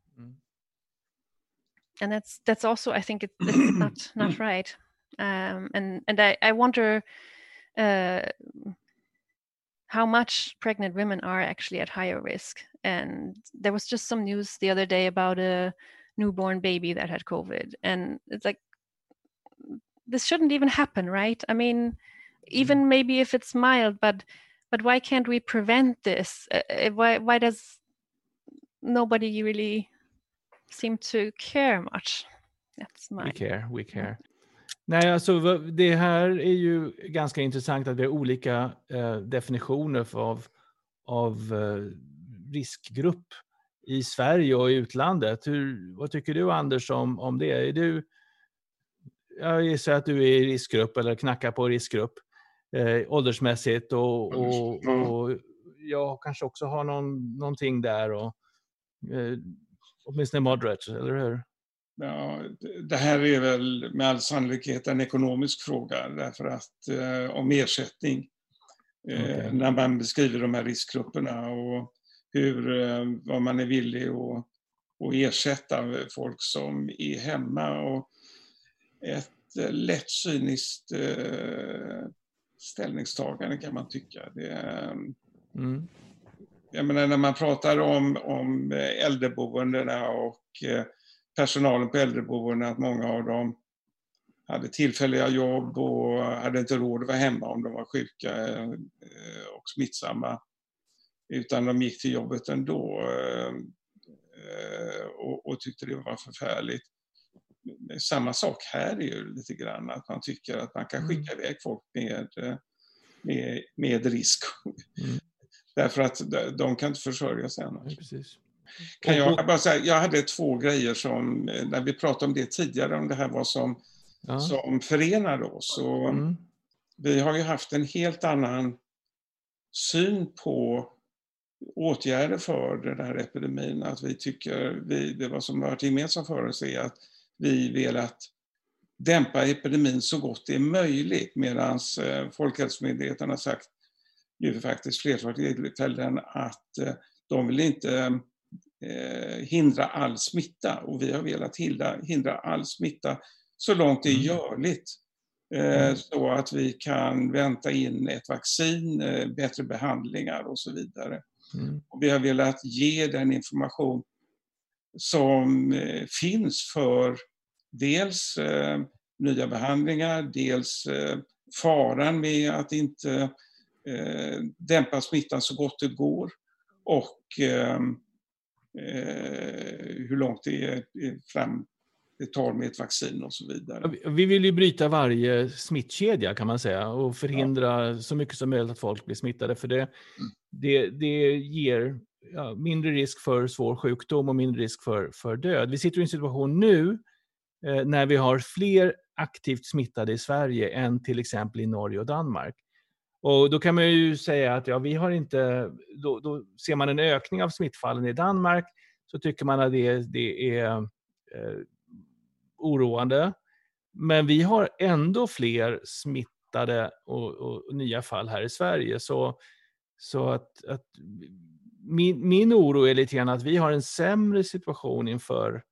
And that's that's also I think it, it's not not right. Um, and and I, I wonder uh, how much pregnant women are actually at higher risk. And there was just some news the other day about a newborn baby that had COVID, and it's like this shouldn't even happen, right? I mean, even mm. maybe if it's mild, but but why can't we prevent this? Uh, why why does nobody really seem to care much? That's my... We care, we care. Nej, alltså det här är ju ganska intressant att vi har olika eh, definitioner för av, av eh, riskgrupp i Sverige och i utlandet. Hur, vad tycker du Anders om, om det? Är du, jag gissar att du är i riskgrupp eller knackar på riskgrupp eh, åldersmässigt och, och, och, jag kanske också har någon, någonting där. Och, eh, åtminstone moderate, eller hur? Ja, det här är väl med all sannolikhet en ekonomisk fråga därför att eh, om ersättning eh, okay. när man beskriver de här riskgrupperna och hur, eh, vad man är villig att, att ersätta folk som är hemma. Och ett eh, lätt cyniskt eh, ställningstagande kan man tycka. Det, mm. Jag menar när man pratar om, om äldreboendena och eh, personalen på äldreboendena, att många av dem hade tillfälliga jobb och hade inte råd att vara hemma om de var sjuka eh, och smittsamma. Utan de gick till jobbet ändå eh, och, och tyckte det var förfärligt. Samma sak här är ju lite grann att man tycker att man kan skicka mm. iväg folk med, med, med risk. Mm. Därför att de kan inte försörja sig annars. Ja, kan jag, bara säga, jag hade två grejer som, när vi pratade om det tidigare, om det här var som, ja. som förenade oss. Och mm. Vi har ju haft en helt annan syn på åtgärder för den här epidemin. Att vi tycker, vi, det var som varit gemensamt för oss är att vi velat dämpa epidemin så gott det är möjligt medan eh, Folkhälsomyndigheten har sagt ju faktiskt flertalet tillfällen att eh, de vill inte eh, hindra all smitta och vi har velat hindra, hindra all smitta så långt det är mm. görligt. mm. så att vi kan vänta in ett vaccin, bättre behandlingar och så vidare. Mm. Och vi har velat ge den information som finns för dels nya behandlingar, dels faran med att inte dämpa smittan så gott det går och ehm, hur långt det är fram det tar med ett vaccin och så vidare. Vi vill ju bryta varje smittkedja kan man säga och förhindra ja. så mycket som möjligt att folk blir smittade för det, mm. det, det ger ja, mindre risk för svår sjukdom och mindre risk för, för död. Vi sitter i en situation nu eh, när vi har fler aktivt smittade i Sverige än till exempel i Norge och Danmark. Och då kan man ju säga att ja, vi har inte, då, då ser man en ökning av smittfallen i Danmark så tycker man att det, det är eh, oroande. Men vi har ändå fler smittade och, och nya fall här i Sverige. Så, så att, att min, min oro är lite grann att vi har en sämre situation inför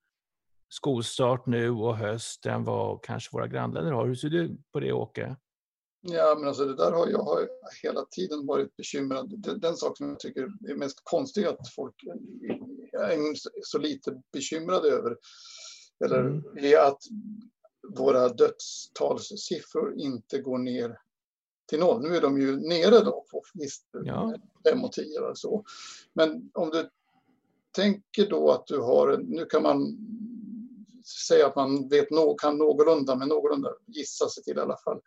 skolstart nu och höst än vad kanske våra grannländer har. Hur ser du på det Åke? Ja, men alltså det där har jag har hela tiden varit bekymrad. Den, den sak som jag tycker är mest konstig att folk är så lite bekymrade över eller mm. är att våra dödstalssiffror inte går ner till noll. Nu är de ju nere då på visst ja. 5 och 10 eller så. Men om du tänker då att du har, nu kan man säga att man vet kan någorlunda, men någorlunda gissa sig till i alla fall,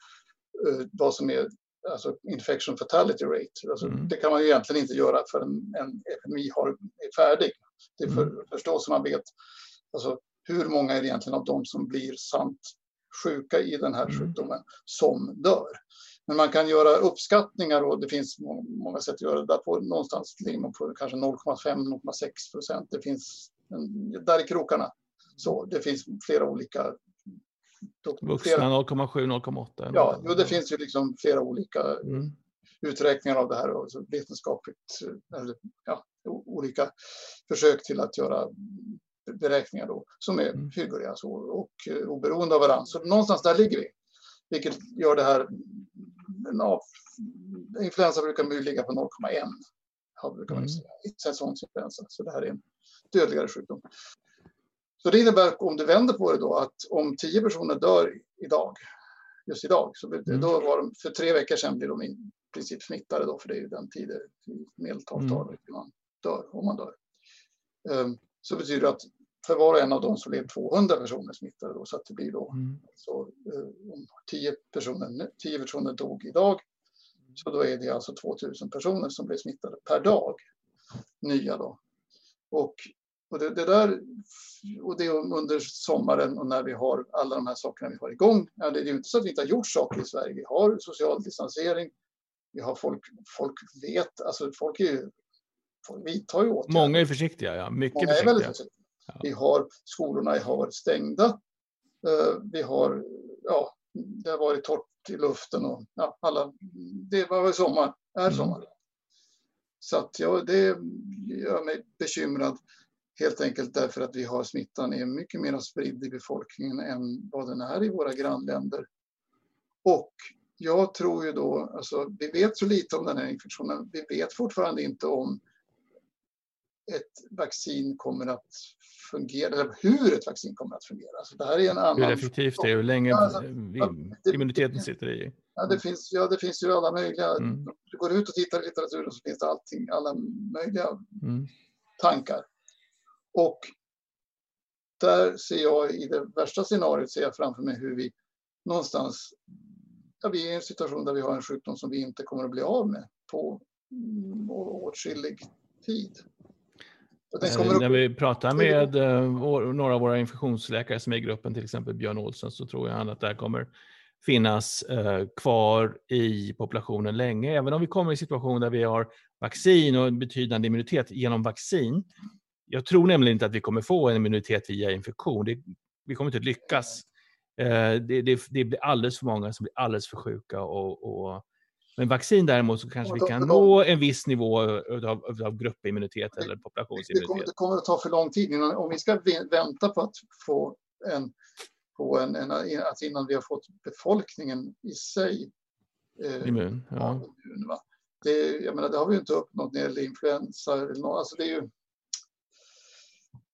vad som är alltså infection fatality rate. Alltså, mm. Det kan man ju egentligen inte göra förrän en epidemi har, är färdig. Det är för, mm. förstås man vet. Alltså, hur många är det egentligen av dem som blir sant sjuka i den här mm. sjukdomen som dör? Men man kan göra uppskattningar och det finns många sätt att göra det. På någonstans ligger man på kanske 0,5-0,6 procent. Det finns där i krokarna. Så det finns flera olika. Vuxna 0,7-0,8? Ja, jo, det finns ju liksom flera olika mm. uträkningar av det här och vetenskapligt, ja, olika försök till att göra beräkningar då, som är mm. hyggliga så, och eh, oberoende av varandra. Så någonstans där ligger vi. Vilket gör det här... Ja, influensa brukar ligga på 0,1 brukar man mm. säsongsinfluensa. Så det här är en dödligare sjukdom. Så det innebär, om du vänder på det då, att om tio personer dör idag, just idag, så mm. då var de, för tre veckor sedan blir de i princip smittade då, för det är ju den tiden medeltal tar mm. man dör, om man dör. Um, så betyder det att för var och en av dem så blev 200 personer smittade. Då, så att det blir då, mm. så, eh, om 10 personer, 10 personer dog idag, så då är det alltså 2000 personer som blir smittade per dag. Nya då. Och, och det, det, där, och det under sommaren och när vi har alla de här sakerna vi har igång. Ja, det är ju inte så att vi inte har gjort saker i Sverige. Vi har social distansering. Vi har folk, folk vet, alltså folk är ju vidtar ju åtgärder. Många är försiktiga, ja. Mycket Många försiktiga. Är väldigt försiktiga. Ja. Vi har, skolorna har varit stängda. Eh, vi har, ja, det har varit torrt i luften och ja, alla, det var väl sommar, är mm. sommar. Så att ja, det gör mig bekymrad helt enkelt därför att vi har smittan är mycket mer spridd i befolkningen än vad den är i våra grannländer. Och jag tror ju då, alltså vi vet så lite om den här infektionen, vi vet fortfarande inte om ett vaccin kommer att fungera, eller hur ett vaccin kommer att fungera. Så det här är en annan... Hur effektivt det är, hur länge alltså, immuniteten sitter i. Ja, det finns, ja, det finns ju alla möjliga... Mm. Du går ut och tittar i litteraturen så finns det allting, alla möjliga mm. tankar. Och där ser jag i det värsta scenariot ser jag framför mig hur vi någonstans, ja, vi är i en situation där vi har en sjukdom som vi inte kommer att bli av med på mm, åtskillig tid. Eh, när vi pratar med uh, några av våra infektionsläkare som är i gruppen, till exempel Björn Olsson, så tror jag att det här kommer finnas uh, kvar i populationen länge. Även om vi kommer i en situation där vi har vaccin och en betydande immunitet genom vaccin. Jag tror nämligen inte att vi kommer få en immunitet via infektion. Det, vi kommer inte lyckas. Uh, det, det, det, blir alldeles för många som blir alldeles för sjuka och, och men vaccin däremot så kanske vi kan nå en viss nivå av, av gruppimmunitet eller populationsimmunitet. Det kommer, det kommer att ta för lång tid. Om vi ska vänta på att få en på en, en, att innan vi har fått befolkningen i sig eh, immun. Ja. immun? Det, jag menar, det har vi ju inte uppnått när det gäller influensa. Eller något. Alltså det är ju,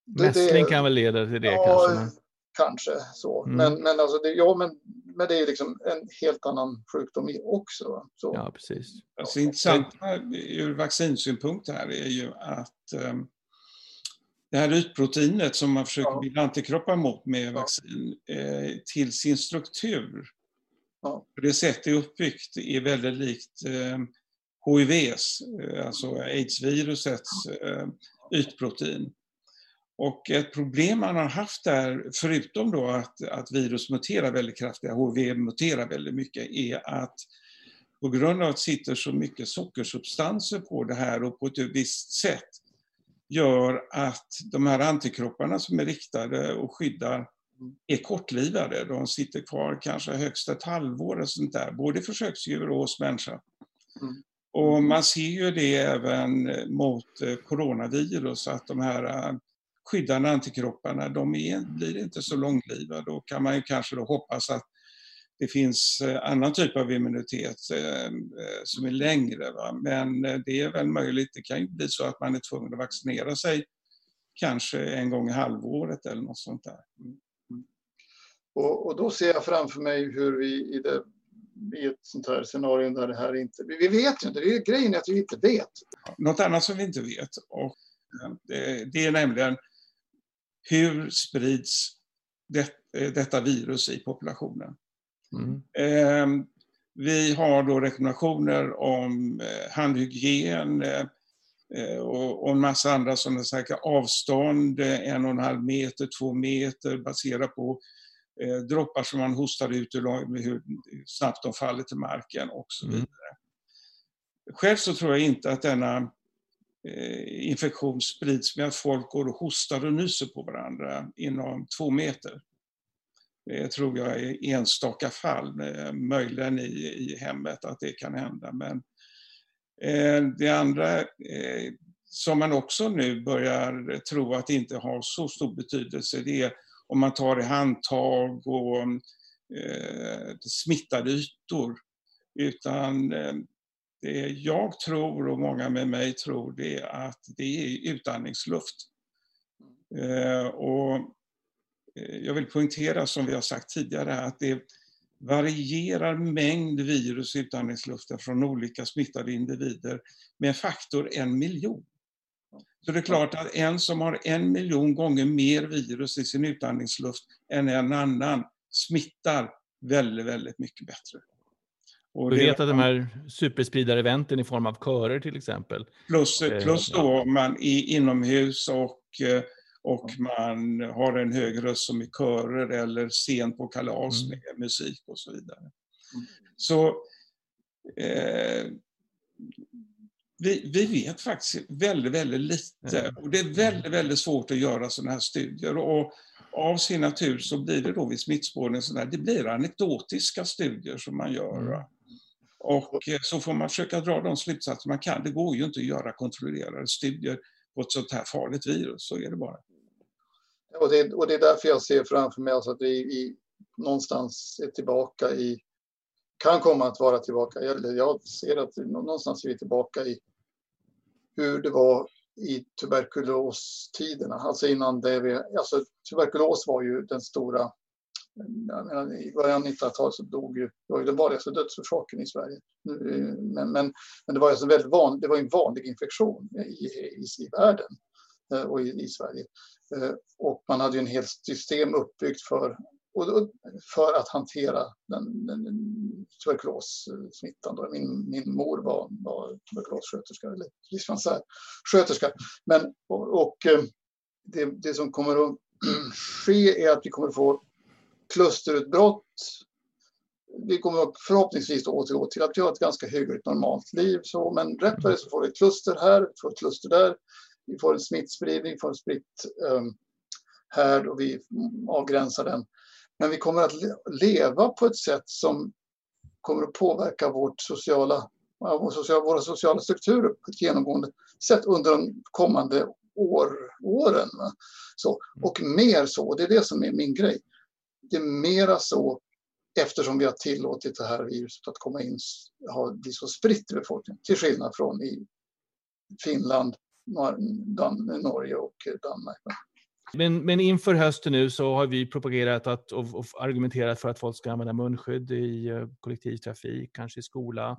Mässling kan väl leda till det ja, kanske? Men... Kanske så. Mm. Men, men, alltså det, ja, men, men det är liksom en helt annan sjukdom också. Så. Ja, precis. Alltså, intressant ur vaccinsynpunkt här är ju att um, det här utproteinet som man försöker ja. bilda antikroppar mot med vaccin eh, till sin struktur, ja. det sätt det är uppbyggt är väldigt likt eh, HIVs, alltså aids-virusets eh, ytprotein. Och ett problem man har haft där, förutom då att, att virus muterar väldigt kraftigt, HIV muterar väldigt mycket, är att på grund av att det sitter så mycket sockersubstanser på det här och på ett visst sätt gör att de här antikropparna som är riktade och skyddar är kortlivade. De sitter kvar kanske högst ett halvår och sånt där, både i försöksdjur och hos människa. Mm. Och man ser ju det även mot eh, coronavirus, att de här eh, skyddande antikropparna, de är, blir inte så långlivade. Då kan man ju kanske då hoppas att det finns eh, annan typ av immunitet som är längre. Va? Men det är väl möjligt, det kan ju bli så att man är tvungen att vaccinera sig kanske en gång i halvåret eller något sånt där. Mm. Och, och, då ser jag framför mig hur vi i det i ett sånt här scenario där det här inte... Vi vet ju inte, det är grejen att vi inte vet. Något annat som vi inte vet, och eh, det, det är nämligen hur sprids det, eh, detta virus i populationen? Mm. Eh, vi har då rekommendationer om eh, handhygien eh, och, och en massa andra sådana saker. Avstånd, en och en halv meter, två meter baserat på eh, droppar som man hostar ut, hur, hur snabbt de faller till marken och så mm. vidare. Mm. Själv så tror jag inte att denna eh, Eh, infektion sprids med att folk går och hostar och nyser på varandra inom två meter. Det tror jag är enstaka fall, eh, möjligen i, i hemmet, att det kan hända. Men eh, det andra eh, som man också nu börjar tro att det inte har så stor betydelse, det är om man tar i handtag och eh, smittade ytor. Utan eh, det jag tror och många med mig tror det är att det är utandningsluft. Eh, och eh, jag vill poängtera som vi har sagt tidigare att det varierar mängd virus i utandningsluften från olika smittade individer med faktor en miljon. Så det är klart att en som har en miljon gånger mer virus i sin utandningsluft än en annan smittar väldigt, väldigt mycket bättre. Och vi vet att de här superspridar-eventen i form av körer till exempel. Plus, eh, plus då man är inomhus och, eh, och man har en hög röst som i körer eller scen på kalas mm. med musik och så vidare. Mm. Så eh, vi, vi vet faktiskt väldigt, väldigt lite. Och det är väldigt, väldigt svårt att göra sådana här studier. Och av sin natur så blir det då vid smittspårning sådär, det blir anekdotiska studier som man gör. Och eh, så får man försöka dra de slutsatser man kan. Det går ju inte att göra kontrollerade studier på ett sånt här farligt virus, så är det bara. Och det, och det är därför jag ser framför mig alltså att vi, vi någonstans är tillbaka i kan komma att vara tillbaka. Jag ser att någonstans är vi tillbaka i hur det var i tuberkulostiderna, alltså innan det vi, alltså tuberkulos var ju den stora, i början av 1900-talet så dog ju, det var ju den vanligaste alltså dödsorsaken i Sverige. Eh, men, men, men det var alltså väldigt van, det var en vanlig infektion i, i, i världen eh, och i, i Sverige. Eh, och man hade ju en helt system uppbyggt för och för att hantera den, den, den tuberkulossmittan. Min, min mor var, var tuberkulossköterska, eller dispensärsköterska. Men, och, och det, det, som kommer att ske är att vi kommer att få klusterutbrott. Vi kommer förhoppningsvis att återgå till att vi har ett ganska hyggligt normalt liv. Så, men rätt vad det så får vi ett kluster här, vi får ett kluster där. Vi får en smittspridning, vi får en spritt ehm, um, här och vi avgränsar den. Men vi kommer att leva på ett sätt som kommer att påverka vårt sociala, våra sociala strukturer på ett genomgående sätt under de kommande år, åren. Så, och mer så, det är det som är min grej det är mera så eftersom vi har tillåtit det här viruset att komma in, ha, bli så spritt i befolkningen. Till skillnad från i Finland, Norge och Danmark. Men, men inför hösten nu så har vi propagerat att, och, och argumenterat för att folk ska använda munskydd i uh, kollektivtrafik, kanske i skola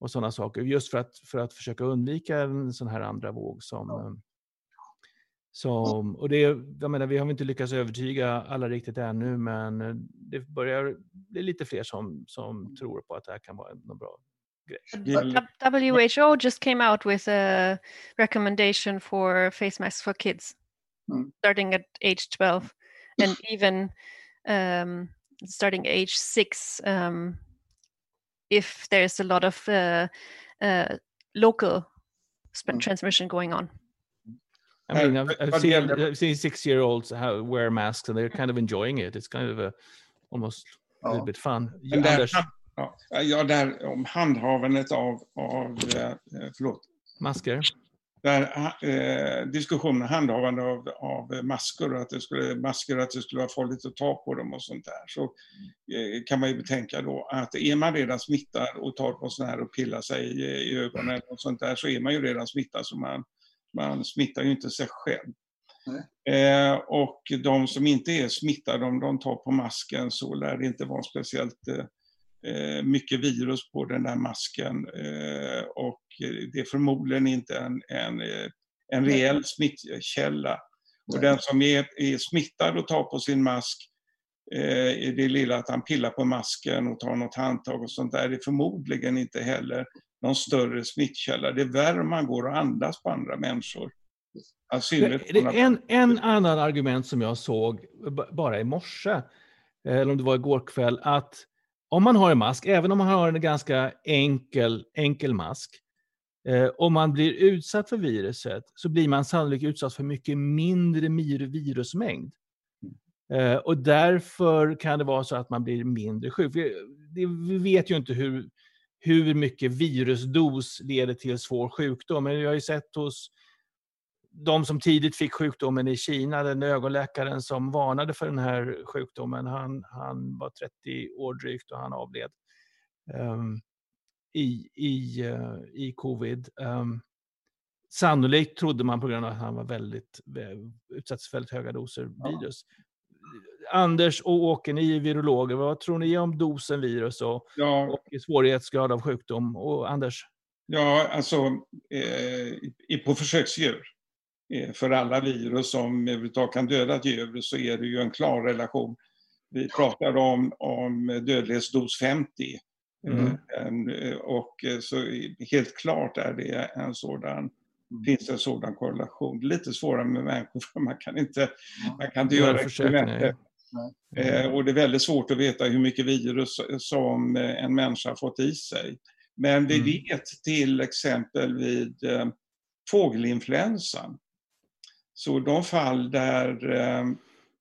och sådana saker. Just för att, för att försöka undvika en sån här andra våg som, ja. Som och det, jag menar, vi har inte lyckats övertyga alla riktigt ännu, men det börjar bli lite fler som, som tror på att det här kan vara en bra WHO just came out with a recommendation for face masks for kids. mm. starting at age 12 and even um, starting age six um, if there's a lot of uh, uh, local mm. transmission going on. I mean, I've, I've seen, I've seen six-year-olds wear masks, and they're kind of enjoying it. It's kind of a almost a little bit fun. Anders... ja, ja, där om handhavandet av, av eh, förlåt. Masker där eh, diskussionen handhavande av, av masker att det skulle, masker att det skulle vara farligt att ta på dem och sånt där. Så eh, kan man ju betänka då att är man redan smittad och tar på sån här och pillar sig i, i ögonen och sånt där så är man ju redan smittad så man, man smittar ju inte sig själv. Eh, och de som inte är smittade, om de tar på masken så lär det inte vara speciellt eh, Eh, mycket virus på den där masken eh, och det är förmodligen inte en, en, eh, en reell smittkälla. Och den som är, är smittad och tar på sin mask i det lilla att han pillar på masken och tar något handtag och sånt där, det är förmodligen inte heller någon större smittkälla. Det är värre man går och andas på andra människor. Är en, en annan argument som jag såg bara i morse, eller om det var igår kväll, att om man har en mask, även om man har en ganska enkel, enkel mask, eh, om man blir utsatt för viruset så blir man sannolikt utsatt för mycket mindre virusmängd. Eh, och därför kan det vara så att man blir mindre sjuk. Vi, det, vi vet ju inte hur, hur mycket virusdos leder till svår sjukdom, men vi har ju sett hos de som tidigt fick sjukdomen i Kina, den ögonläkaren som varnade för den här sjukdomen, han, han var 30 år drygt och han avled um, i, i, uh, i covid. Um, sannolikt trodde man på grund av att han var väldigt, utsatt för väldigt höga doser virus. Ja. Anders och Åke, ni är virologer. Vad tror ni om dosen virus och, ja. och svårighetsgrad av sjukdom? Och Anders? Ja, alltså eh, på försöksdjur Eh, för alla virus som överhuvudtaget kan döda ett djur så är det ju en klar relation. Vi pratar om, om dödlighetsdos 50. Mm. Eh, en, eh, och så helt klart är det en sådan, mm. Finns en sådan korrelation. Lite svårare med människor för man kan inte, man kan inte göra experiment. Mm. och det är väldigt svårt att veta hur mycket virus som en människa har fått i sig. Men vi mm. vet till exempel vid fågelinfluensan så de fall där, eh,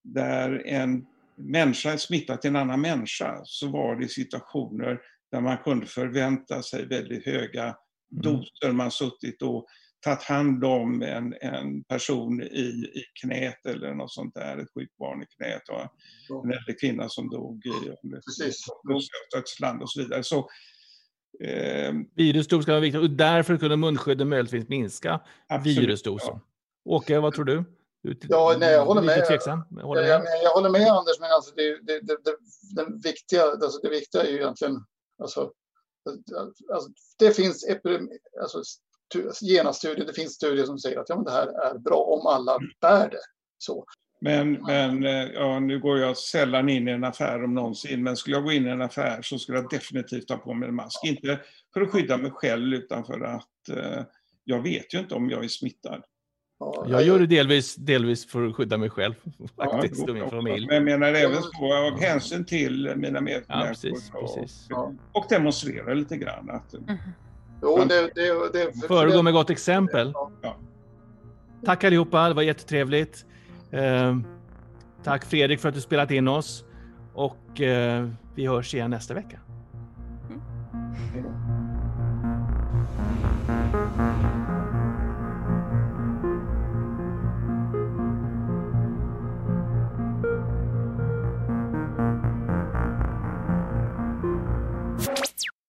där en människa är smittad till en annan människa så var det situationer där man kunde förvänta sig väldigt höga mm. doser. Man suttit och tagit hand om en, en person i, i knät eller något sånt där, ett sjukt barn i knät och en äldre kvinna som dog i dödsland och så vidare. Så, eh, Virusdos ska vara viktigt och därför kunde munskydden möjligtvis minska absolut, virusdosen. Ja. Åke, vad tror du? ja, nej, jag håller med. Tveksam. Jag håller med. Jag, jag, håller med Anders, men alltså det, det, det, det, den viktiga, alltså det viktiga är ju egentligen... Alltså, alltså, det finns alltså, genstudier, det finns studier som säger att ja, men det här är bra om alla bär det. Så. Men, men eh, ja, nu går jag sällan in i en affär om någonsin, men skulle jag gå in i en affär så skulle jag definitivt ta på mig en mask. Inte för att skydda mig själv, utan för att eh, jag vet ju inte om jag är smittad. Ja, jag gör det delvis, delvis för att skydda mig själv faktiskt ja, och min familj. Men jag menar även så av hänsyn till mina medmänniskor ja, precis, och, precis. och demonstrera lite grann. Att, mm. Jo, det, Föregå med gott exempel. Ja. Tack allihopa, det var jättetrevligt. Eh, tack Fredrik för att du spelat in oss. Och eh, vi hörs igen nästa vecka. Mm.